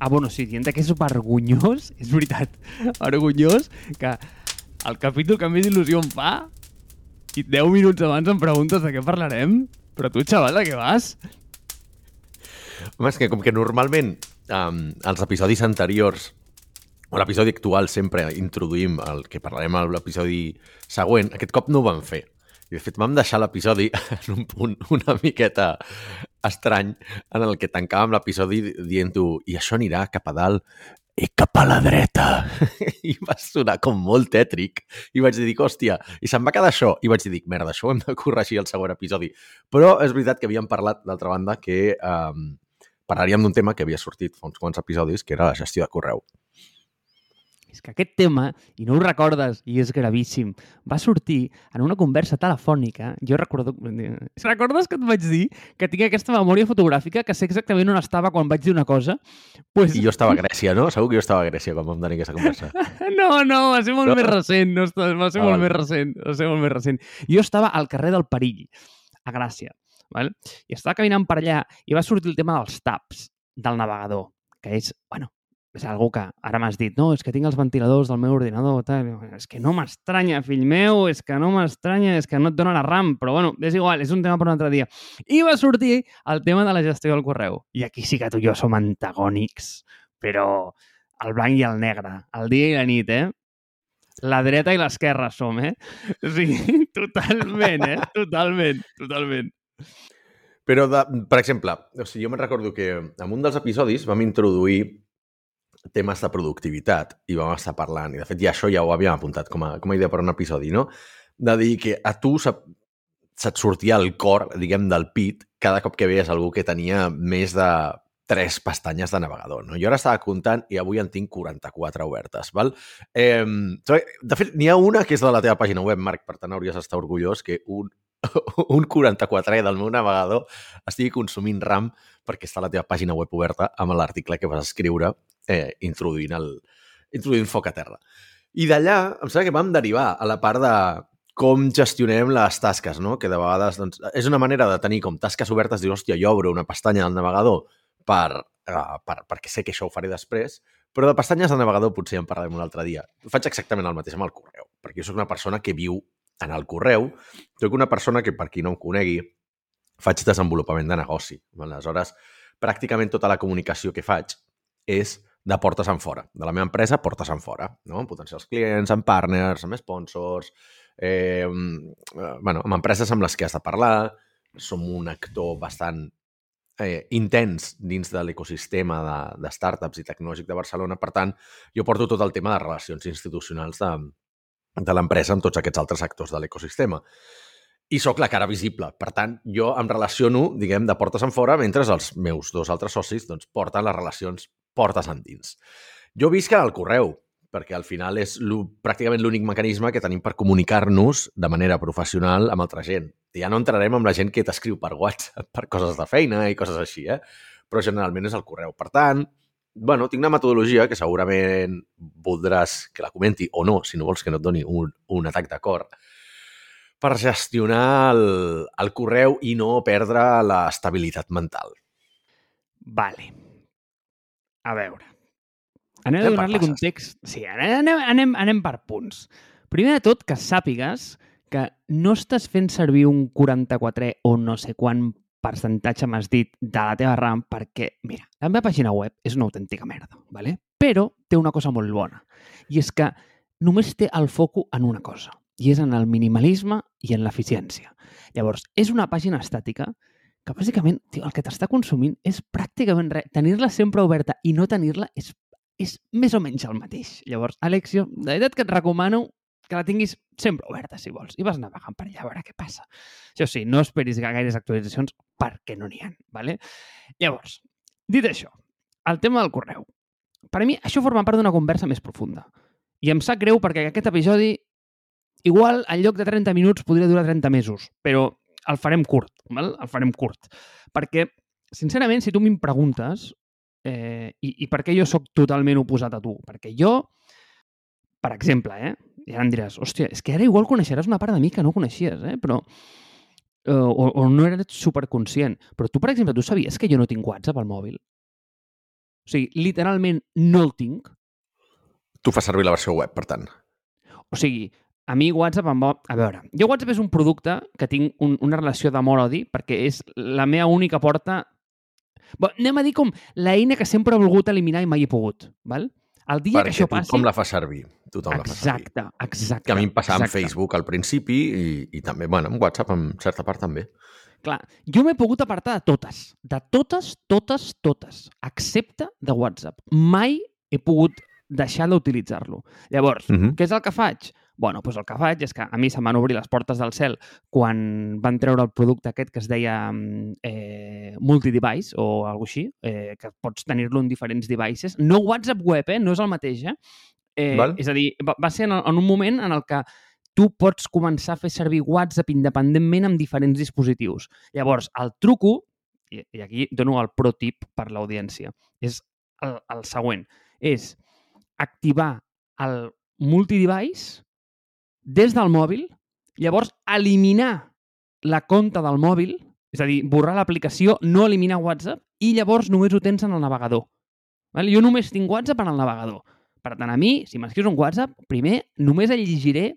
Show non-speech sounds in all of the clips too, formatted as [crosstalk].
Ah, bueno, sí, dient que és vergonyós, [laughs] és veritat, vergonyós, que el capítol que més il·lusió em fa i 10 minuts abans em preguntes de què parlarem, però tu, xaval, de què vas? Home, és que com que normalment um, els episodis anteriors o l'episodi actual sempre introduïm el que parlarem a l'episodi següent, aquest cop no ho vam fer. I de fet vam deixar l'episodi [laughs] en un punt una miqueta estrany en el que tancàvem l'episodi dient-ho i això anirà cap a dalt i cap a la dreta. [laughs] I va sonar com molt tètric. I vaig dir, hòstia, i se'm va quedar això. I vaig dir, merda, això ho hem de corregir al següent episodi. Però és veritat que havíem parlat, d'altra banda, que eh, parlaríem d'un tema que havia sortit fa uns quants episodis, que era la gestió de correu és que aquest tema, i no ho recordes, i és gravíssim, va sortir en una conversa telefònica. Jo recordo... [laughs] Recordes que et vaig dir que tinc aquesta memòria fotogràfica que sé exactament on estava quan vaig dir una cosa? Pues... I jo estava a Grècia, no? Segur que jo estava a Grècia quan vam tenir aquesta conversa. [laughs] no, no, va ser molt no? més recent. No, va ser ah, molt val. més recent. Va ser molt més recent. Jo estava al carrer del Perill, a Gràcia. Val? I estava caminant per allà i va sortir el tema dels taps del navegador, que és, bueno, és algú que ara m'has dit, no, és que tinc els ventiladors del meu ordinador, tal. és que no m'estranya, fill meu, és que no m'estranya, és que no et dona la RAM, però bueno, és igual, és un tema per un altre dia. I va sortir el tema de la gestió del correu. I aquí sí que tu i jo som antagònics, però el blanc i el negre, el dia i la nit, eh? La dreta i l'esquerra som, eh? O sigui, [laughs] totalment, eh? Totalment, totalment. Però, de, per exemple, o sigui, jo me'n recordo que en un dels episodis vam introduir temes de productivitat i vam estar parlant, i de fet ja això ja ho havíem apuntat com a, com a idea per un episodi, no? De dir que a tu se, se't sortia el cor, diguem, del pit cada cop que veies algú que tenia més de tres pestanyes de navegador. No? Jo ara estava comptant i avui en tinc 44 obertes. Val? Eh, de fet, n'hi ha una que és de la teva pàgina web, Marc, per tant hauries d'estar orgullós que un, [laughs] un 44è del meu navegador estigui consumint RAM perquè està la teva pàgina web oberta amb l'article que vas escriure eh, introduint, el, introduint foc a terra. I d'allà, em sembla que vam derivar a la part de com gestionem les tasques, no? que de vegades doncs, és una manera de tenir com tasques obertes, dir, hòstia, jo obro una pestanya al navegador per, uh, per, perquè sé que això ho faré després, però de pestanyes de navegador potser en parlarem un altre dia. Faig exactament el mateix amb el correu, perquè jo sóc una persona que viu en el correu, sóc una persona que, per qui no em conegui, faig desenvolupament de negoci. Aleshores, pràcticament tota la comunicació que faig és de portes en fora, de la meva empresa portes en fora, no? amb potencials clients, amb partners, amb sponsors, eh, bueno, amb empreses amb les que has de parlar, som un actor bastant eh, intens dins de l'ecosistema de, de startups i tecnològic de Barcelona. Per tant, jo porto tot el tema de relacions institucionals de, de l'empresa amb tots aquests altres actors de l'ecosistema. I sóc la cara visible. Per tant, jo em relaciono, diguem, de portes en fora, mentre els meus dos altres socis doncs, porten les relacions portes endins. Jo visc al correu, perquè al final és pràcticament l'únic mecanisme que tenim per comunicar-nos de manera professional amb altra gent. Ja no entrarem amb la gent que t'escriu per WhatsApp, per coses de feina i coses així, eh? però generalment és el correu. Per tant, bueno, tinc una metodologia que segurament voldràs que la comenti o no, si no vols que no et doni un, un atac de cor, per gestionar el, el correu i no perdre l'estabilitat mental. Vale. A veure. Anem, a donar-li context. Sí, anem, anem, anem per punts. Primer de tot, que sàpigues que no estàs fent servir un 44 o no sé quant percentatge m'has dit de la teva RAM perquè, mira, la meva pàgina web és una autèntica merda, ¿vale? però té una cosa molt bona i és que només té el foco en una cosa i és en el minimalisme i en l'eficiència. Llavors, és una pàgina estàtica que bàsicament tio, el que t'està consumint és pràcticament res. Tenir-la sempre oberta i no tenir-la és, és més o menys el mateix. Llavors, Alexio, de veritat que et recomano que la tinguis sempre oberta, si vols, i vas navegant per allà a veure què passa. Això sí, no esperis gaires actualitzacions perquè no n'hi ha. ¿vale? Llavors, dit això, el tema del correu. Per a mi, això forma part d'una conversa més profunda. I em sap greu perquè aquest episodi, igual, en lloc de 30 minuts, podria durar 30 mesos, però el farem curt, val? el farem curt. Perquè, sincerament, si tu m'hi preguntes, eh, i, i per què jo sóc totalment oposat a tu? Perquè jo, per exemple, eh, i ara em diràs, hòstia, és que ara igual coneixeràs una part de mi que no coneixies, eh, però eh, o, o no eres superconscient. Però tu, per exemple, tu sabies que jo no tinc WhatsApp al mòbil? O sigui, literalment no el tinc. Tu fas servir la versió web, per tant. O sigui, a mi WhatsApp em va... A veure, jo WhatsApp és un producte que tinc un, una relació d'amor-odi perquè és la meva única porta... Bé, anem a dir com l'eina que sempre he volgut eliminar i mai he pogut, val? El dia perquè que això passi... tothom la fa servir. Tothom la fa servir. Exacte, exacte. Que a mi em passava amb exacte. Facebook al principi i, i també, bueno, amb WhatsApp en certa part també. Clar, jo m'he pogut apartar de totes. De totes, totes, totes. Excepte de WhatsApp. Mai he pogut deixar d'utilitzar-lo. Llavors, Uh -huh. què és el que faig? Bueno, doncs el que faig és que a mi se'm van obrir les portes del cel quan van treure el producte aquest que es deia mm, eh, multidevice o alguna així, eh, que pots tenir-lo en diferents devices. No WhatsApp web, eh? no és el mateix. Eh? Eh, Val. és a dir, va, va ser en, en un moment en el que tu pots començar a fer servir WhatsApp independentment amb diferents dispositius. Llavors, el truco, i, i aquí dono el pro tip per l'audiència, és el, el següent, és activar el multidevice des del mòbil, llavors eliminar la compta del mòbil, és a dir, borrar l'aplicació, no eliminar WhatsApp, i llavors només ho tens en el navegador. Val? Jo només tinc WhatsApp en el navegador. Per tant, a mi, si m'escrius un WhatsApp, primer només el llegiré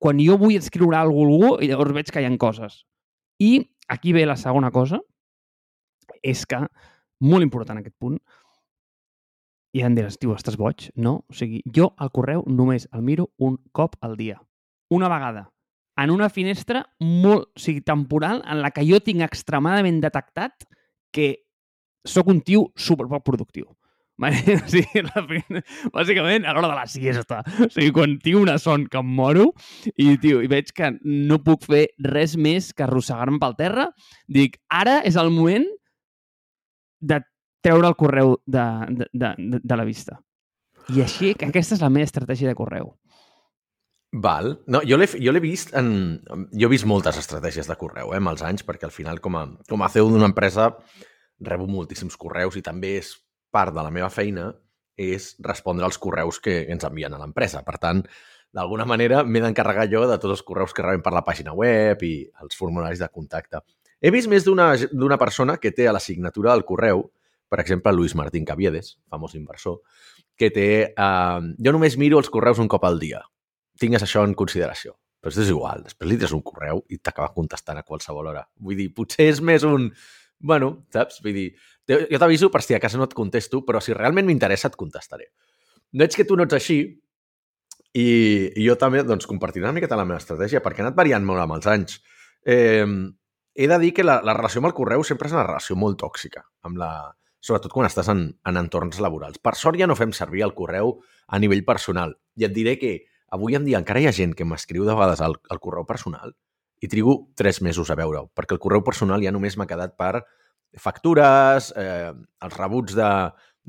quan jo vull escriure alguna cosa a algú i llavors veig que hi ha coses. I aquí ve la segona cosa, és que, molt important aquest punt, i em diràs, tio, estàs boig? No. O sigui, jo el correu només el miro un cop al dia. Una vegada. En una finestra molt, o sigui, temporal, en la que jo tinc extremadament detectat que sóc un tio superpoc productiu. [laughs] Vale? O sigui, la, bàsicament, a l'hora de la siesta. O sigui, quan tinc una son que em moro i, tio, i veig que no puc fer res més que arrossegar-me pel terra, dic, ara és el moment de treure el correu de, de, de, de, la vista. I així, que aquesta és la meva estratègia de correu. Val. No, jo l'he vist en... Jo he vist moltes estratègies de correu, eh, amb els anys, perquè al final, com a, com a CEO d'una empresa, rebo moltíssims correus i també és part de la meva feina és respondre als correus que ens envien a l'empresa. Per tant, d'alguna manera m'he d'encarregar jo de tots els correus que rebem per la pàgina web i els formularis de contacte. He vist més d'una persona que té a la signatura del correu, per exemple, Luis Martín Caviedes, famós inversor, que té... Eh, jo només miro els correus un cop al dia. Tingues això en consideració. Però és igual, després li tires un correu i t'acaba contestant a qualsevol hora. Vull dir, potser és més un... Bueno, saps? Vull dir, jo t'aviso per si a casa no et contesto, però si realment m'interessa et contestaré. Veig que tu no ets així i, i jo també doncs, compartiré una miqueta la meva estratègia perquè ha anat variant molt amb els anys. Eh, he de dir que la, la relació amb el correu sempre és una relació molt tòxica, amb la, sobretot quan estàs en, en entorns laborals. Per sort ja no fem servir el correu a nivell personal. I et diré que avui en dia encara hi ha gent que m'escriu de vegades al, al correu personal i trigo tres mesos a veure-ho, perquè el correu personal ja només m'ha quedat per factures, eh, els rebuts de,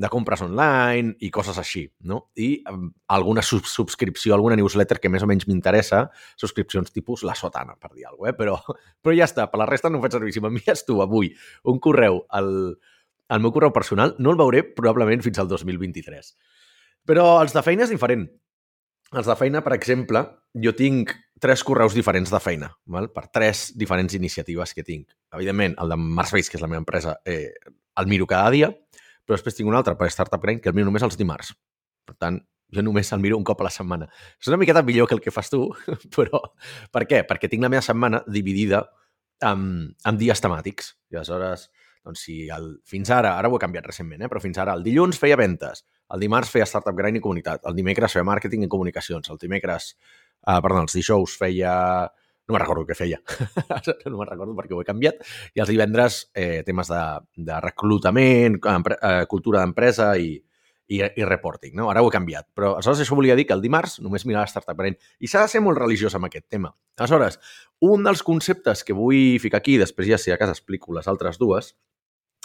de compres online i coses així, no? I eh, alguna sub subscripció, alguna newsletter que més o menys m'interessa, subscripcions tipus la sotana, per dir alguna cosa, eh? però, [laughs] però ja està, per la resta no ho faig servir. Si m'envies tu avui un correu al, al meu correu personal, no el veuré probablement fins al 2023. Però els de feina és diferent. Els de feina, per exemple, jo tinc tres correus diferents de feina, val? per tres diferents iniciatives que tinc. Evidentment, el de Marsbase, que és la meva empresa, eh, el miro cada dia, però després tinc un altre per Startup Grind que el miro només els dimarts. Per tant, jo només el miro un cop a la setmana. És una miqueta millor que el que fas tu, [laughs] però per què? Perquè tinc la meva setmana dividida amb, amb dies temàtics. I aleshores, doncs si el, fins ara, ara ho he canviat recentment, eh? però fins ara el dilluns feia ventes, el dimarts feia Startup Grind i comunitat, el dimecres feia màrqueting i comunicacions, el dimecres, uh, perdó, els dijous feia... No me'n recordo què feia, [laughs] no me'n recordo perquè ho he canviat, i els divendres eh, temes de, de reclutament, empre, eh, cultura d'empresa i, i, i reporting. No? Ara ho he canviat. Però aleshores això volia dir que el dimarts només mirava Startup Brain. I s'ha de ser molt religiós amb aquest tema. Aleshores, un dels conceptes que vull ficar aquí, després ja si a casa explico les altres dues,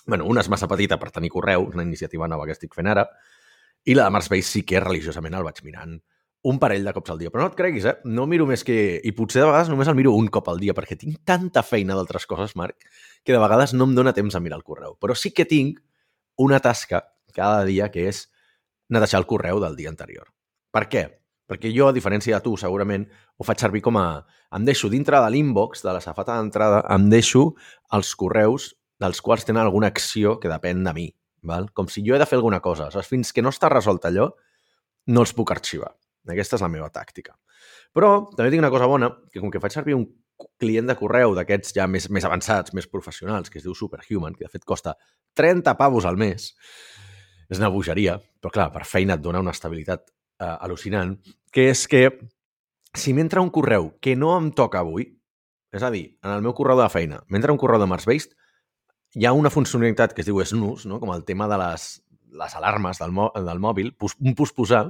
bueno, una és massa petita per tenir correu, una iniciativa nova que estic fent ara, i la de Marsbase sí que religiosament el vaig mirant un parell de cops al dia. Però no et creguis, eh? No miro més que... I potser de vegades només el miro un cop al dia, perquè tinc tanta feina d'altres coses, Marc, que de vegades no em dóna temps a mirar el correu. Però sí que tinc una tasca cada dia que és netejar el correu del dia anterior. Per què? Perquè jo, a diferència de tu, segurament, ho faig servir com a... Em deixo dintre de l'inbox, de la safata d'entrada, em deixo els correus dels quals tenen alguna acció que depèn de mi. val? com si jo he de fer alguna cosa. Saps? Fins que no està resolt allò, no els puc arxivar. Aquesta és la meva tàctica. Però també tinc una cosa bona, que com que faig servir un client de correu d'aquests ja més, més avançats, més professionals, que es diu Superhuman, que de fet costa 30 pavos al mes, és una bogeria, però clar, per feina et dona una estabilitat eh, al·lucinant, que és que si m'entra un correu que no em toca avui, és a dir, en el meu correu de feina, m'entra un correu de Mars-Based, hi ha una funcionalitat que es diu snooze, no? com el tema de les, les alarmes del, del mòbil, un posposar,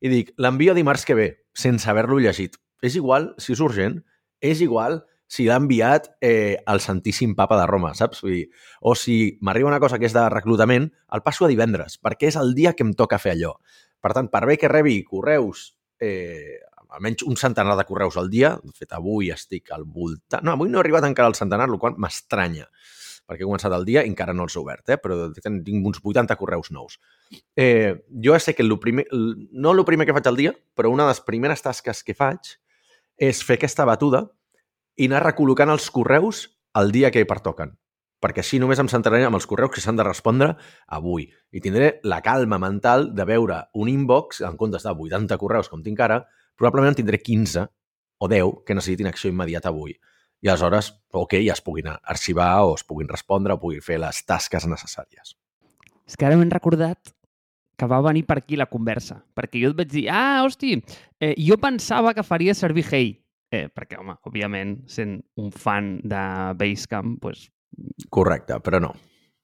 i dic, l'envio dimarts que ve, sense haver-lo llegit. És igual si és urgent, és igual si l'ha enviat eh, el Santíssim Papa de Roma, saps? Vull dir, o si m'arriba una cosa que és de reclutament, el passo a divendres, perquè és el dia que em toca fer allò. Per tant, per bé que rebi correus, eh, almenys un centenar de correus al dia, de fet, avui estic al voltant... No, avui no he arribat encara al centenar, el qual m'estranya, perquè he començat el dia i encara no els he obert, eh? però tinc uns 80 correus nous. Eh, jo sé que el primer, no el primer que faig al dia, però una de les primeres tasques que faig és fer aquesta batuda i anar recol·locant els correus el dia que pertoquen perquè així només em centraré amb els correus que s'han de respondre avui. I tindré la calma mental de veure un inbox, en comptes de 80 correus com tinc ara, probablement en tindré 15 o 10 que necessitin acció immediata avui. I aleshores, ok, ja es puguin arxivar o es puguin respondre o puguin fer les tasques necessàries. És que ara m'he recordat que va venir per aquí la conversa. Perquè jo et vaig dir, ah, hosti, eh, jo pensava que faria servir Hey. Eh, perquè, home, òbviament, sent un fan de Basecamp, pues... Correcte, però no.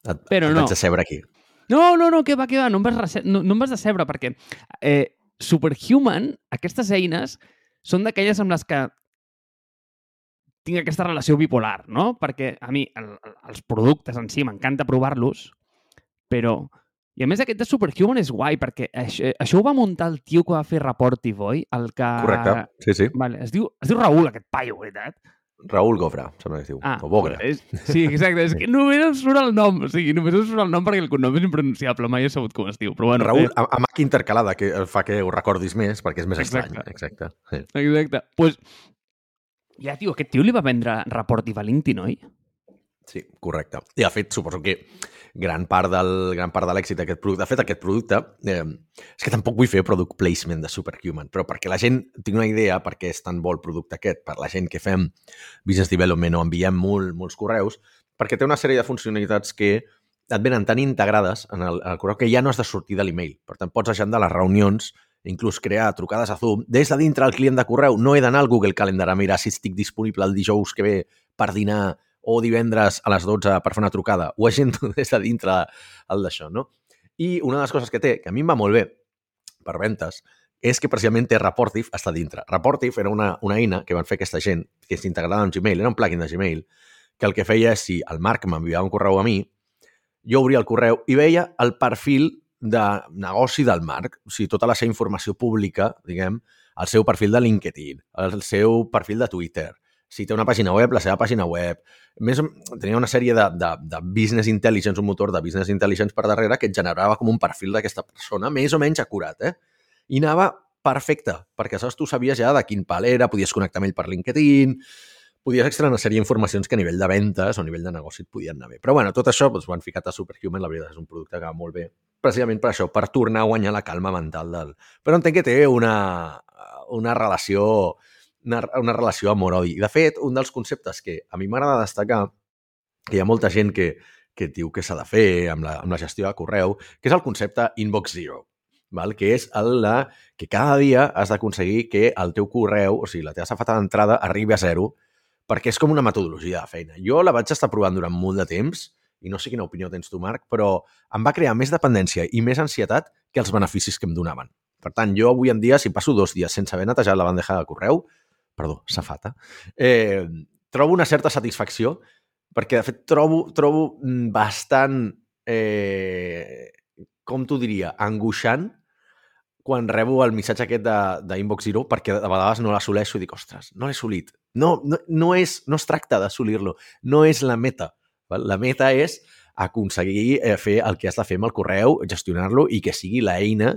Et, però et no. vaig decebre aquí. No, no, no, que va, que va, no em vas, no, no em vas decebre, perquè eh, Superhuman, aquestes eines, són d'aquelles amb les que tinc aquesta relació bipolar, no? Perquè a mi el, els productes en si m'encanta provar-los, però i a més aquest de Superhuman és guai, perquè això, això ho va muntar el tio que va fer Reportive, oi? El que... Correcte, sí, sí. Vale, es, diu, es diu Raül, aquest paio, veritat? Raül Gofra, sembla que es diu. Ah, o Bogra. És, sí, exacte. És que només em surt el nom. O sigui, només em surt el nom perquè el cognom és impronunciable. Mai he sabut com es diu. Però bueno, Raül, eh... amb H intercalada, que fa que ho recordis més, perquè és més exacte. estrany. Exacte. Sí. Exacte. Pues, ja, tio, aquest tio li va vendre Reportive a LinkedIn, oi? Sí, correcte. I, de fet, suposo que gran part del, gran part de l'èxit d'aquest producte. De fet, aquest producte, eh, és que tampoc vull fer product placement de Superhuman, però perquè la gent tingui una idea perquè és tan bo el producte aquest, per la gent que fem business development o enviem molt, molts correus, perquè té una sèrie de funcionalitats que et venen tan integrades en el, en el correu que ja no has de sortir de l'email. Per tant, pots agendar les reunions, inclús crear trucades a Zoom des de dintre el client de correu. No he d'anar al Google Calendar a mirar si estic disponible el dijous que ve per dinar o divendres a les 12 per fer una trucada, ho agento [laughs] des de dintre el d'això, no? I una de les coses que té, que a mi em va molt bé per ventes, és que precisament té Reportive està dintre. Reportive era una, una eina que van fer aquesta gent, que s'integrava en Gmail, era un plugin de Gmail, que el que feia és, si el Marc m'enviava un correu a mi, jo obria el correu i veia el perfil de negoci del Marc, o sigui, tota la seva informació pública, diguem, el seu perfil de LinkedIn, el seu perfil de Twitter, si té una pàgina web, la seva pàgina web. Més, tenia una sèrie de, de, de business intelligence, un motor de business intelligence per darrere que et generava com un perfil d'aquesta persona, més o menys acurat, eh? I anava perfecte, perquè saps, tu sabies ja de quin pal era, podies connectar amb ell per LinkedIn, podies extreure una sèrie d'informacions que a nivell de ventes o a nivell de negoci et podien anar bé. Però bueno, tot això doncs, ho han ficat a Superhuman, la veritat és un producte que va molt bé, precisament per això, per tornar a guanyar la calma mental del... Però entenc que té una, una relació una, una relació amor-odi. I, de fet, un dels conceptes que a mi m'agrada destacar, que hi ha molta gent que, que diu que s'ha de fer amb la, amb la gestió de correu, que és el concepte Inbox Zero, val? que és el de que cada dia has d'aconseguir que el teu correu, o sigui, la teva safata d'entrada, arribi a zero, perquè és com una metodologia de feina. Jo la vaig estar provant durant molt de temps, i no sé quina opinió tens tu, Marc, però em va crear més dependència i més ansietat que els beneficis que em donaven. Per tant, jo avui en dia, si passo dos dies sense haver netejat la bandeja de correu, perdó, safata, eh, trobo una certa satisfacció perquè, de fet, trobo, trobo mm, bastant, eh, com t'ho diria, angoixant quan rebo el missatge aquest d'Inbox Zero perquè de vegades no l'assoleixo i dic, ostres, no l'he assolit. No, no, no, és, no es tracta d'assolir-lo, no és la meta. Val? La meta és aconseguir eh, fer el que has de fer amb el correu, gestionar-lo i que sigui l'eina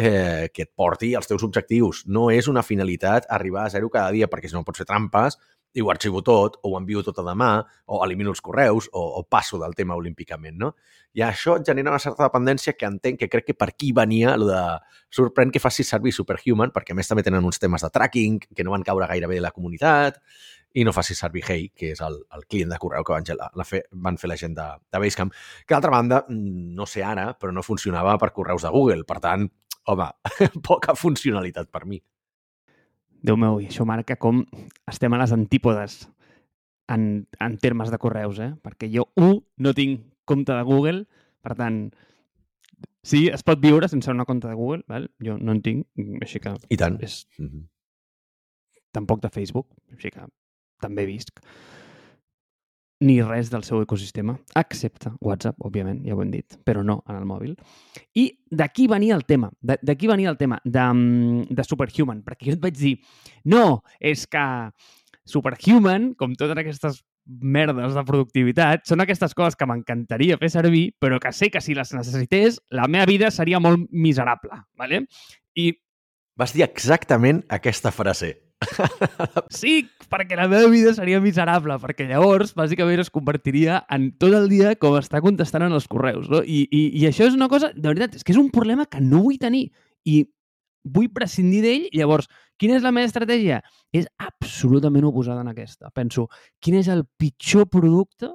eh, que et porti als teus objectius. No és una finalitat arribar a zero cada dia, perquè si no pots fer trampes i ho arxivo tot, o ho envio tot a demà, o elimino els correus, o, o passo del tema olímpicament, no? I això genera una certa dependència que entenc que crec que per aquí venia el de sorprèn que facis servir Superhuman, perquè a més també tenen uns temes de tracking que no van caure gairebé de la comunitat, i no facis servir Hey, que és el, el client de correu que van, la, la fer, van fer la gent de, de Basecamp, que d'altra banda, no sé ara, però no funcionava per correus de Google. Per tant, home, [laughs] poca funcionalitat per mi. Déu meu, i això marca com estem a les antípodes en, en termes de correus, eh? Perquè jo, un, no tinc compte de Google, per tant, sí, es pot viure sense una compte de Google, val? jo no en tinc, així que... I tant. És... Mm -hmm. Tampoc de Facebook, així que també visc, ni res del seu ecosistema, excepte WhatsApp, òbviament, ja ho hem dit, però no en el mòbil. I d'aquí venia el tema, d'aquí venia el tema de, mm, de Superhuman, perquè jo et vaig dir, no, és que Superhuman, com totes aquestes merdes de productivitat, són aquestes coses que m'encantaria fer servir, però que sé que si les necessités, la meva vida seria molt miserable, ¿vale? I... Vas dir exactament aquesta frase. Sí, perquè la meva vida seria miserable, perquè llavors, bàsicament, es convertiria en tot el dia com està contestant en els correus. No? I, i, I això és una cosa, de veritat, és que és un problema que no vull tenir. I vull prescindir d'ell. Llavors, quina és la meva estratègia? És absolutament oposada en aquesta. Penso, quin és el pitjor producte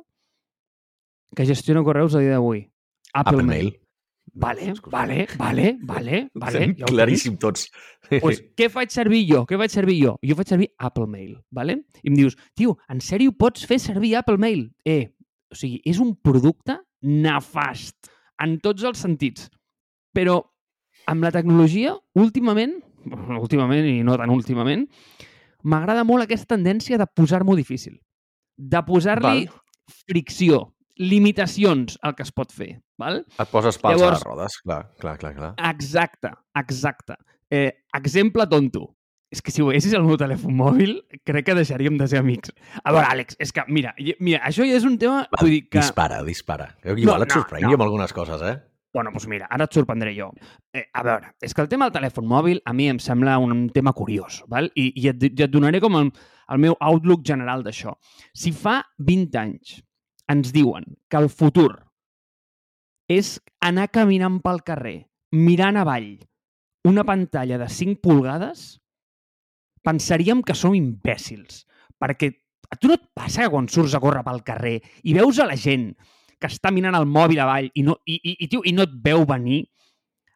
que gestiona correus a dia d'avui? Apple, Apple Mail. Mail. Vale, vale, vale, vale, vale. Ja claríssim tots. [laughs] Pues, què faig servir jo? Què faig servir jo? Jo faig servir Apple Mail, vale? I em dius, tio, en sèrio pots fer servir Apple Mail? Eh, o sigui, és un producte nefast en tots els sentits. Però amb la tecnologia, últimament, [laughs] últimament i no tan últimament, m'agrada molt aquesta tendència de posar-m'ho difícil. De posar-li fricció, limitacions al que es pot fer. Val? Et poses pals Llavors, a les rodes, clar, clar, clar. clar. Exacte, exacte. Eh, exemple tonto. És que si ho veiessis al meu telèfon mòbil, crec que deixaríem de ser amics. A veure, Àlex, és que, mira, mira això ja és un tema... Va, vull dir que... Dispara, dispara. Igual no, et sorprengui no, no. amb algunes coses, eh? Bueno, doncs mira, ara et sorprendré jo. Eh, a veure, és que el tema del telèfon mòbil a mi em sembla un tema curiós, val? I, i et, i et donaré com el, el meu outlook general d'això. Si fa 20 anys ens diuen que el futur és anar caminant pel carrer, mirant avall, una pantalla de 5 pulgades, pensaríem que som imbècils. Perquè a tu no et passa que quan surts a córrer pel carrer i veus a la gent que està mirant el mòbil avall i no, i, i, i, tio, i no et veu venir,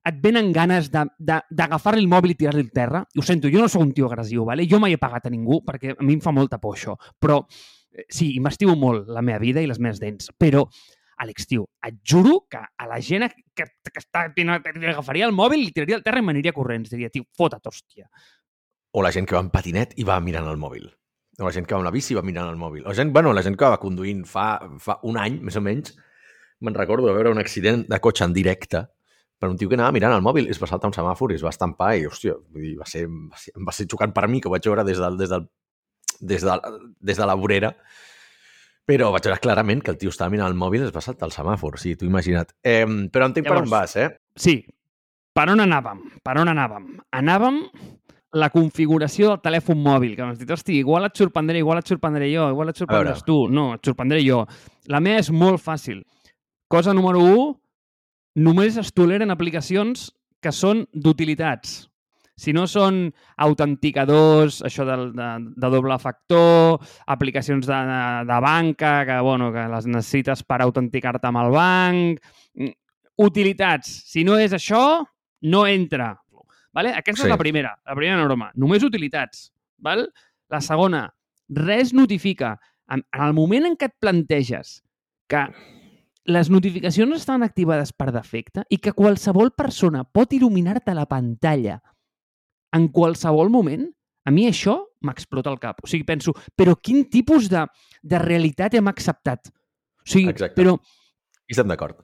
et venen ganes d'agafar-li el mòbil i tirar-li al terra. I ho sento, jo no sóc un tio agressiu, vale? jo mai he pagat a ningú perquè a mi em fa molta por això. Però sí, i m'estimo molt la meva vida i les meves dents, però Àlex, tio, et juro que a la gent que, que està, agafaria el mòbil, li tiraria al terra i m'aniria corrents. Diria, tio, fota't, hòstia. O la gent que va en patinet i va mirant el mòbil. O la gent que va amb la bici i va mirant el mòbil. O gent, bueno, la gent que va conduint fa, fa un any, més o menys, me'n recordo de veure un accident de cotxe en directe per un tio que anava mirant el mòbil i es va saltar un semàfor i es va estampar i, hòstia, vull dir, va ser, va ser, va ser xocant per mi, que ho vaig veure des del, des del des de, des de la vorera, però vaig veure clarament que el tio estava mirant el mòbil i es va saltar el semàfor, sí, t'ho imagina't. Eh, però entenc Llavors, per on vas, eh? Sí. Per on anàvem? Per on anàvem? Anàvem la configuració del telèfon mòbil, que m'has dit, hosti, igual et sorprendré, igual et sorprendré jo, igual et sorprendràs tu. No, et sorprendré jo. La meva és molt fàcil. Cosa número 1, només es toleren aplicacions que són d'utilitats. Si no són autenticadors, això de, de, de doble factor, aplicacions de, de, de banca, que, bueno, que les necessites per autenticar-te amb el banc... Mm, utilitats. Si no és això, no entra. Vale? Aquesta sí. és la primera, la primera norma. Només utilitats. Val? La segona, res notifica. En, en el moment en què et planteges que les notificacions estan activades per defecte i que qualsevol persona pot il·luminar-te la pantalla en qualsevol moment, a mi això m'explota el cap. O sigui, penso, però quin tipus de, de realitat hem acceptat? O sigui, Exacte. però... I estem d'acord.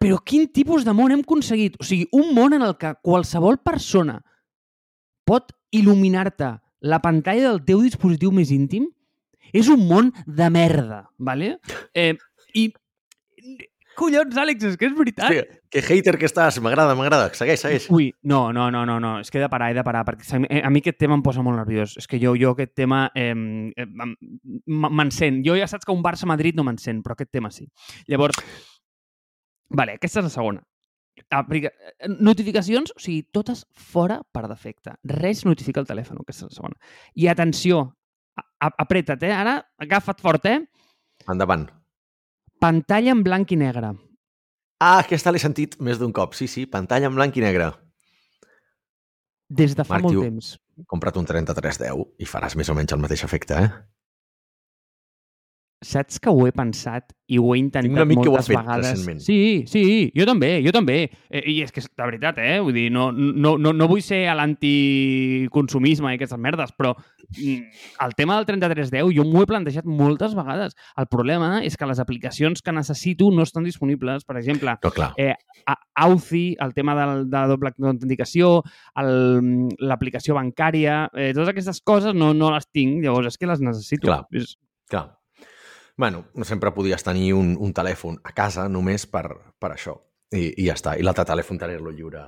Però quin tipus de món hem aconseguit? O sigui, un món en el que qualsevol persona pot il·luminar-te la pantalla del teu dispositiu més íntim és un món de merda, ¿vale? Eh, I collons, Àlex, és que és veritat. Sí, Que hater que estàs, m'agrada, m'agrada. Segueix, segueix. Ui, no, no, no, no, no, és que he de parar, he de parar, perquè a mi aquest tema em posa molt nerviós. És que jo, jo aquest tema eh, m'encén. Jo ja saps que un Barça-Madrid no m'encén, però aquest tema sí. Llavors, vale, aquesta és la segona. Aplica... Notificacions, o sigui, totes fora per defecte. Res notifica el telèfon, aquesta és la segona. I atenció, apreta't, eh? Ara, agafa't fort, eh? Endavant. Pantalla en blanc i negre. Ah, aquesta l'he sentit més d'un cop. Sí, sí, pantalla en blanc i negre. Des de fa Marc, molt tio, temps. Compra't un 3310 i faràs més o menys el mateix efecte, eh? Saps que ho he pensat i ho he intentat Tinc un amic moltes que ho ha fet vegades. recentment. Sí, sí, jo també, jo també. Eh, I és que, de veritat, eh? Vull dir, no, no, no, no vull ser a l'anticonsumisme i aquestes merdes, però mm, el tema del 3310 jo m'ho he plantejat moltes vegades. El problema és que les aplicacions que necessito no estan disponibles. Per exemple, no, clar. eh, Authy, el tema de, de doble autenticació, l'aplicació bancària, eh, totes aquestes coses no, no les tinc, llavors és que les necessito. Clar, és... clar bueno, sempre podies tenir un, un telèfon a casa només per, per això. I, I ja està. I l'altre telèfon tenir-lo lliure.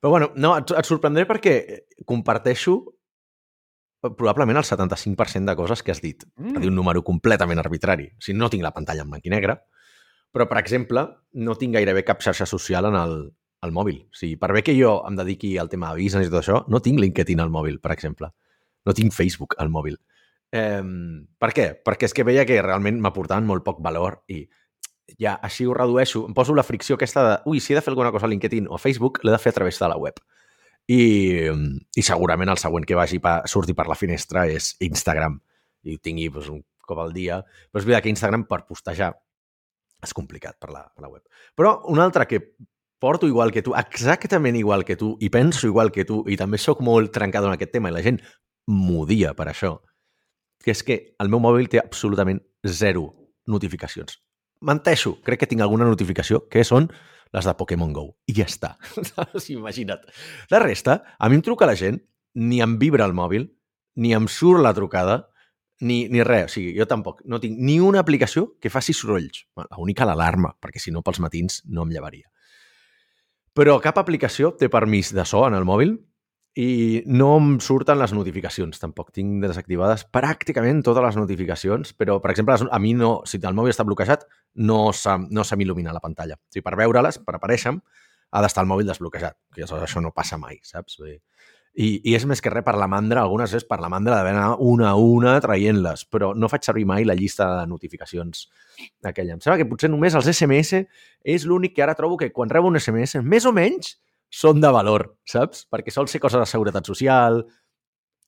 Però bueno, no, et, et sorprendré perquè comparteixo probablement el 75% de coses que has dit. Mm. A dir un número completament arbitrari. O sigui, no tinc la pantalla en blanc i negre, però, per exemple, no tinc gairebé cap xarxa social en el, el mòbil. O sigui, per bé que jo em dediqui al tema de business i tot això, no tinc LinkedIn al mòbil, per exemple. No tinc Facebook al mòbil. Eh, per què? Perquè és que veia que realment m'aportaven molt poc valor i ja així ho redueixo. Em poso la fricció aquesta de ui, si he de fer alguna cosa a LinkedIn o a Facebook, l'he de fer a través de la web. I, i segurament el següent que vagi pa, surti per la finestra és Instagram i ho tingui doncs, un cop al dia. Però és veritat que Instagram per postejar és complicat per la, per la web. Però un altre que porto igual que tu, exactament igual que tu, i penso igual que tu, i també sóc molt trencado en aquest tema, i la gent m'odia per això, que és que el meu mòbil té absolutament zero notificacions. Menteixo, crec que tinc alguna notificació, que són les de Pokémon GO. I ja està. [laughs] Imagina't. La resta, a mi em truca la gent, ni em vibra el mòbil, ni em surt la trucada, ni, ni res. O sigui, jo tampoc no tinc ni una aplicació que faci sorolls. L'única l'alarma, perquè si no pels matins no em llevaria. Però cap aplicació té permís de so en el mòbil i no em surten les notificacions, tampoc tinc desactivades pràcticament totes les notificacions, però, per exemple, a mi no, si el mòbil està bloquejat, no se, no se m'il·lumina la pantalla. O sigui, per veure-les, per aparèixer ha d'estar el mòbil desbloquejat, que això, això no passa mai, saps? I, I és més que res per la mandra, algunes és per la mandra d'haver anar una a una traient-les, però no faig servir mai la llista de notificacions aquella. Em sembla que potser només els SMS és l'únic que ara trobo que quan rebo un SMS, més o menys, són de valor, saps? Perquè sol ser coses de seguretat social,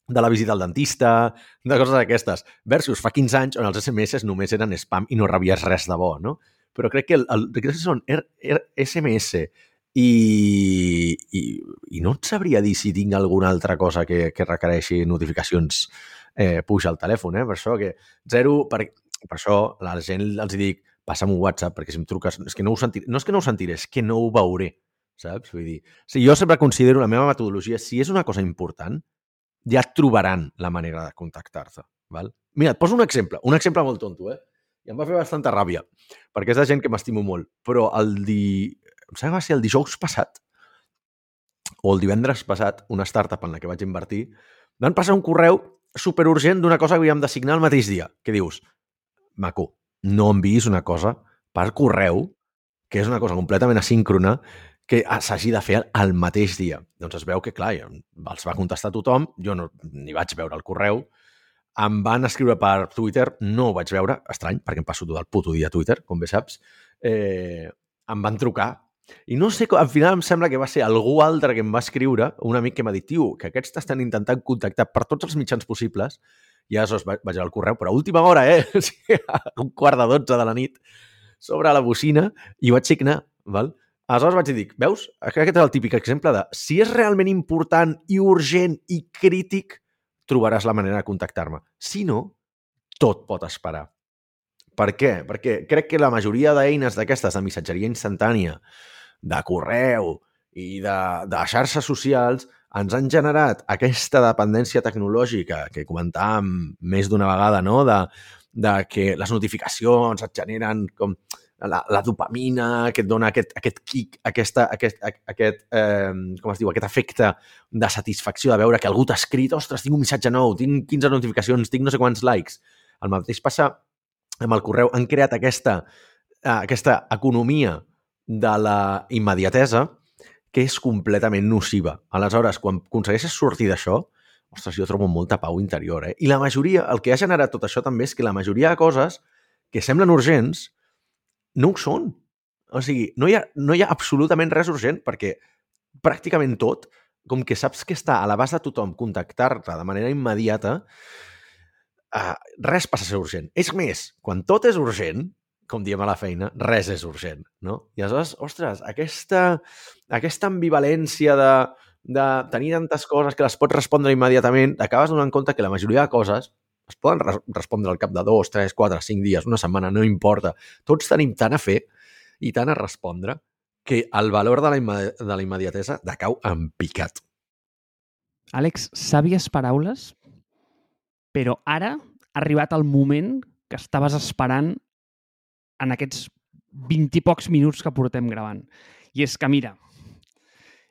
de la visita al dentista, de coses d'aquestes, versus fa 15 anys on els SMS només eren spam i no rebies res de bo, no? Però crec que el, el, que són R, R, SMS i, i, i no et sabria dir si tinc alguna altra cosa que, que requereixi notificacions eh, puja al telèfon, eh? Per això que zero, per, per això la gent els dic passa'm un WhatsApp, perquè si em truques, és que no ho sentiré, no és que no ho sentiré, és que no ho veuré saps? Vull dir, si jo sempre considero la meva metodologia, si és una cosa important, ja trobaran la manera de contactar-te. Val? Mira, et poso un exemple, un exemple molt tonto, eh? I em va fer bastanta ràbia, perquè és de gent que m'estimo molt. Però el di... em sembla que va ser el dijous passat, o el divendres passat, una startup en la que vaig invertir, van passar un correu superurgent d'una cosa que havíem de signar el mateix dia, que dius, maco, no enviïs una cosa per correu, que és una cosa completament asíncrona, que s'hagi de fer el mateix dia. Doncs es veu que, clar, els va contestar tothom, jo no ni vaig veure el correu, em van escriure per Twitter, no ho vaig veure, estrany, perquè em passo tot el puto dia a Twitter, com bé saps, eh, em van trucar i no sé, al final em sembla que va ser algú altre que em va escriure, un amic que m'ha dit, tio, que aquests t'estan intentant contactar per tots els mitjans possibles, i aleshores vaig, vaig al correu, però a última hora, eh? [laughs] un quart de dotze de la nit, sobre la bocina, i vaig signar, val? Aleshores vaig dir, veus? Aquest és el típic exemple de si és realment important i urgent i crític, trobaràs la manera de contactar-me. Si no, tot pot esperar. Per què? Perquè crec que la majoria d'eines d'aquestes de missatgeria instantània, de correu i de, de xarxes socials ens han generat aquesta dependència tecnològica que comentàvem més d'una vegada, no? de, de que les notificacions et generen com la, la dopamina que et dona aquest, aquest kick, aquesta, aquest, aquest eh, com es diu, aquest efecte de satisfacció de veure que algú t'ha escrit, ostres, tinc un missatge nou, tinc 15 notificacions, tinc no sé quants likes. El mateix passa amb el correu. Han creat aquesta, eh, aquesta economia de la immediatesa que és completament nociva. Aleshores, quan aconsegueixes sortir d'això, ostres, jo trobo molta pau interior. Eh? I la majoria, el que ha generat tot això també és que la majoria de coses que semblen urgents no ho són. O sigui, no hi ha, no hi ha absolutament res urgent perquè pràcticament tot, com que saps que està a l'abast de tothom contactar-te de manera immediata, uh, res passa a ser urgent. És més, quan tot és urgent, com diem a la feina, res és urgent, no? I aleshores, ostres, aquesta, aquesta ambivalència de, de tenir tantes coses que les pots respondre immediatament, acabes donant compte que la majoria de coses es poden res respondre al cap de dos, tres, quatre, cinc dies, una setmana, no importa. Tots tenim tant a fer i tant a respondre que el valor de la, de la immediatesa decau en picat. Àlex, sàvies paraules, però ara ha arribat el moment que estaves esperant en aquests 20 i pocs minuts que portem gravant. I és que, mira,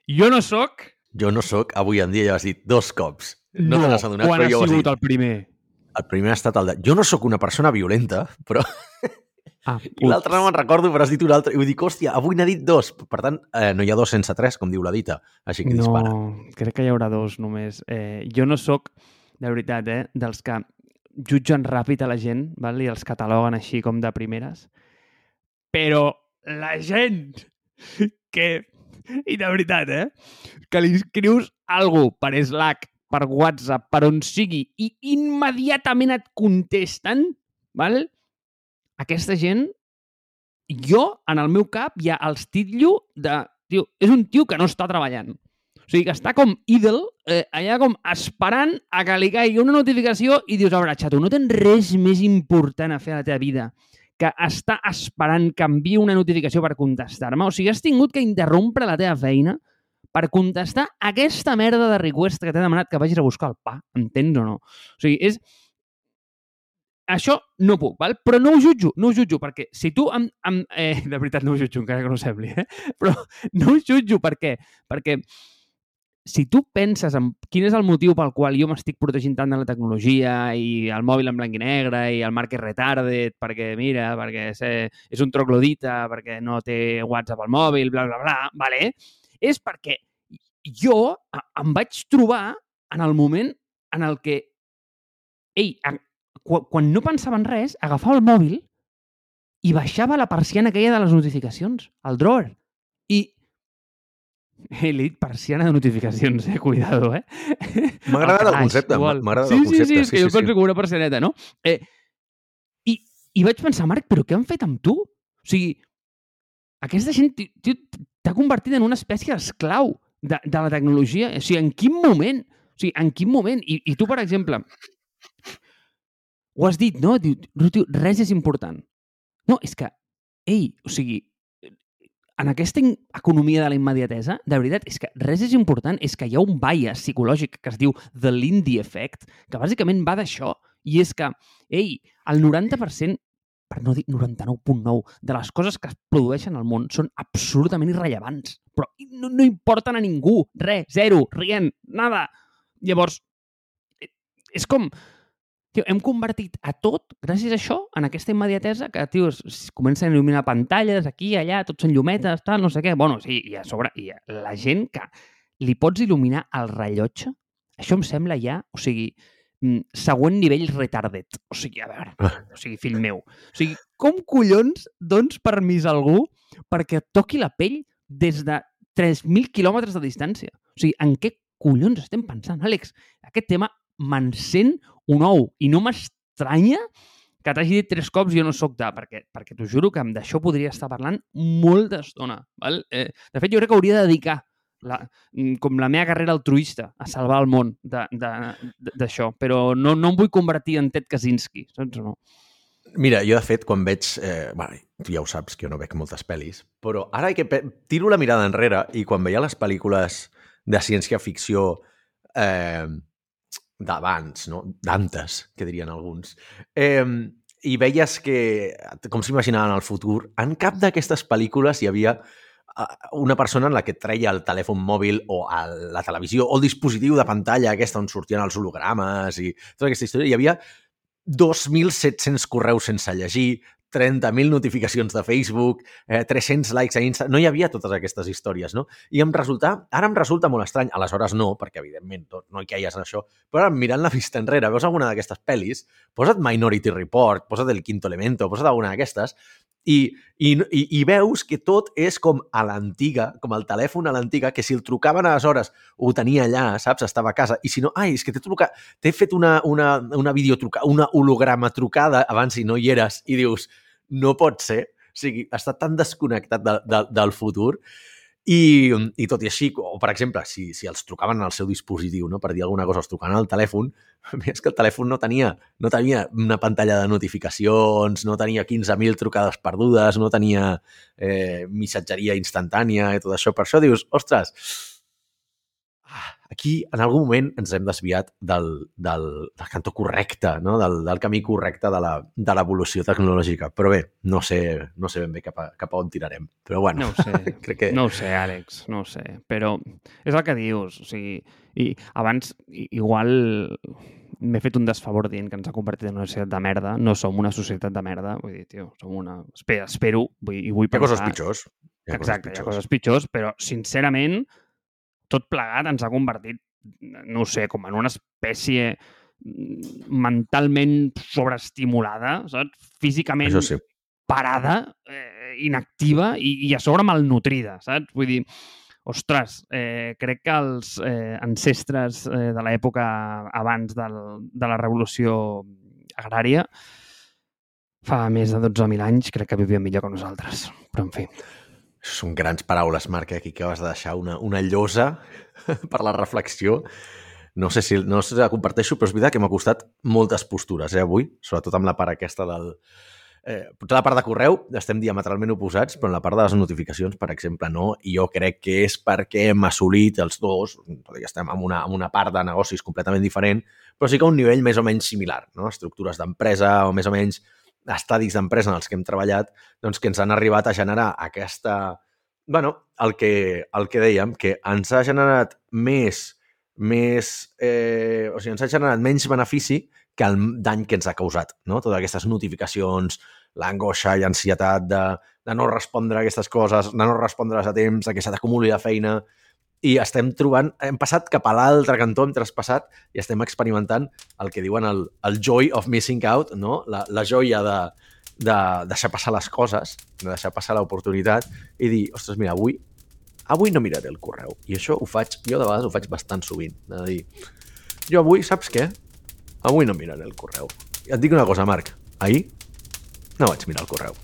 jo no sóc... Jo no sóc, avui en dia ja has dit dos cops. No, no te n'has adonat, quan però ha sigut el primer? El primer ha estat el de... Jo no sóc una persona violenta, però... [laughs] Ah, I l'altre no me'n recordo, però has dit un altre. I vull dir, hòstia, avui n'ha dit dos. Per tant, eh, no hi ha dos sense tres, com diu la dita. Així que no, dispara. crec que hi haurà dos només. Eh, jo no sóc, de veritat, eh, dels que jutgen ràpid a la gent val? i els cataloguen així com de primeres. Però la gent que... I de veritat, eh? Que li escrius algú per Slack, per WhatsApp, per on sigui, i immediatament et contesten, val? aquesta gent, jo, en el meu cap, ja els titllo de... Tio, és un tio que no està treballant. O sigui, que està com idle, eh, allà com esperant a que li caigui una notificació i dius, a veure, xato, no tens res més important a fer a la teva vida que està esperant que enviï una notificació per contestar-me. O sigui, has tingut que interrompre la teva feina per contestar aquesta merda de request que t'he demanat que vagis a buscar el pa. Entens o no? O sigui, és... Això no puc, val? però no ho jutjo, no ho jutjo, perquè si tu... Amb, amb, eh, de veritat, no ho jutjo, encara que no sembli, eh? [laughs] però no ho jutjo, per què? Perquè si tu penses en quin és el motiu pel qual jo m'estic protegint tant de la tecnologia i el mòbil en blanc i negre i el marc és retarded perquè, mira, perquè és, és un troglodita, perquè no té WhatsApp al mòbil, bla, bla, bla, vale? És perquè jo em vaig trobar en el moment en el que, ei, quan, no pensava en res, agafava el mòbil i baixava la persiana aquella de les notificacions, el drawer. I He dit persiana de notificacions, eh? Cuidado, eh? M'ha agradat el, el concepte, m'ha agradat sí, el concepte. Sí, sí, és que sí, jo sí, penso sí. que una persianeta, no? Eh, i, I vaig pensar, Marc, però què han fet amb tu? O sigui, aquesta gent t'ha convertit en una espècie d'esclau de, de la tecnologia. O sigui, en quin moment? O sigui, en quin moment? I, i tu, per exemple, ho has dit, no? Diu, res és important. No, és que, ei, o sigui, en aquesta economia de la immediatesa, de veritat, és que res és important, és que hi ha un bias psicològic que es diu the Lindy Effect, que bàsicament va d'això, i és que, ei, el 90%, per no dir 99.9, de les coses que es produeixen al món són absolutament irrellevants, però no, no importen a ningú, res, zero, rient, nada. Llavors, eh, és com, Tio, hem convertit a tot, gràcies a això, en aquesta immediatesa, que, tio, es, comencen a il·luminar pantalles, aquí, allà, tots són llumetes, tal, no sé què. Bueno, sí, i a sobre, i la gent que li pots il·luminar el rellotge, això em sembla ja, o sigui, següent nivell retardet. O sigui, a veure, o sigui, fill meu. O sigui, com collons dones permís a algú perquè toqui la pell des de 3.000 quilòmetres de distància? O sigui, en què collons estem pensant, Àlex? Aquest tema m'encén un ou. I no m'estranya que t'hagi dit tres cops jo no sóc de... Perquè, perquè t'ho juro que d'això podria estar parlant molta estona. Val? Eh, de fet, jo crec que hauria de dedicar la, mm, com la meva carrera altruista a salvar el món d'això. Però no, no em vull convertir en Ted Kaczynski, saps o no? Mira, jo de fet, quan veig... Eh, bueno, tu ja ho saps, que jo no veig moltes pel·lis, però ara que tiro la mirada enrere i quan veia les pel·lícules de ciència-ficció eh, d'abans, no? d'antes, que dirien alguns. Eh, i veies que, com s'imaginaven el futur, en cap d'aquestes pel·lícules hi havia una persona en la que treia el telèfon mòbil o el, la televisió o el dispositiu de pantalla aquesta on sortien els hologrames i tota aquesta història. Hi havia 2.700 correus sense llegir, 30.000 notificacions de Facebook, eh, 300 likes a Insta... No hi havia totes aquestes històries, no? I em resulta... Ara em resulta molt estrany. Aleshores no, perquè evidentment tot, no hi caies en això. Però ara, mirant la vista enrere, veus alguna d'aquestes pel·lis, posa't Minority Report, posa't El Quinto Elemento, posa't alguna d'aquestes, i, i, i, veus que tot és com a l'antiga, com el telèfon a l'antiga, que si el trucaven aleshores ho tenia allà, saps? Estava a casa. I si no, ai, és que t'he trucat, t'he fet una, una, una videotrucada, una holograma trucada abans i no hi eres, i dius, no pot ser. O sigui, està tan desconnectat de, de, del futur i, I tot i així, o per exemple, si, si els trucaven al seu dispositiu, no? per dir alguna cosa, els trucaven al telèfon, [laughs] és que el telèfon no tenia, no tenia una pantalla de notificacions, no tenia 15.000 trucades perdudes, no tenia eh, missatgeria instantània i tot això. Per això dius, ostres, aquí en algun moment ens hem desviat del, del, del cantó correcte, no? del, del camí correcte de l'evolució tecnològica. Però bé, no sé, no sé ben bé cap a, cap a on tirarem. Però bueno, no ho sé, [laughs] crec que... No ho sé, Àlex, no ho sé. Però és el que dius. O sigui, i abans, igual m'he fet un desfavor dient que ens ha convertit en una societat de merda. No som una societat de merda. Vull dir, tio, som una... Espero, espero vull, i vull pensar... Hi ha coses pitjors. Hi ha Exacte, coses pitjors. hi ha coses pitjors, però sincerament tot plegat ens ha convertit, no sé, com en una espècie mentalment sobreestimulada, saps? Físicament sí. parada, eh, inactiva i, i a sobre malnutrida, saps? Vull dir, ostres, eh, crec que els eh, ancestres eh, de l'època abans del, de la revolució agrària fa més de 12.000 anys crec que vivien millor que nosaltres. Però, en fi, són grans paraules, Marc, eh? aquí que vas de deixar una, una llosa [laughs] per la reflexió. No sé si no sé si la comparteixo, però és veritat que m'ha costat moltes postures eh, avui, sobretot amb la part aquesta del... Eh, potser la part de correu estem diametralment oposats, però en la part de les notificacions, per exemple, no. I jo crec que és perquè hem assolit els dos, ja estem en una, en una part de negocis completament diferent, però sí que un nivell més o menys similar, no? estructures d'empresa o més o menys estadis d'empresa en els que hem treballat, doncs que ens han arribat a generar aquesta... bueno, el que, el que dèiem, que ens ha generat més, més eh, o sigui, ens ha generat menys benefici que el dany que ens ha causat, no? Totes aquestes notificacions, l'angoixa i ansietat de, de no respondre a aquestes coses, de no respondre a temps, de que s'ha d'acumular la feina, i estem trobant, hem passat cap a l'altre cantó, hem traspassat i estem experimentant el que diuen el, el joy of missing out, no? la, la joia de, de deixar passar les coses, de deixar passar l'oportunitat i dir, ostres, mira, avui, avui no miraré el correu. I això ho faig, jo de vegades ho faig bastant sovint, de dir, jo avui, saps què? Avui no miraré el correu. I et dic una cosa, Marc, ahir no vaig mirar el correu.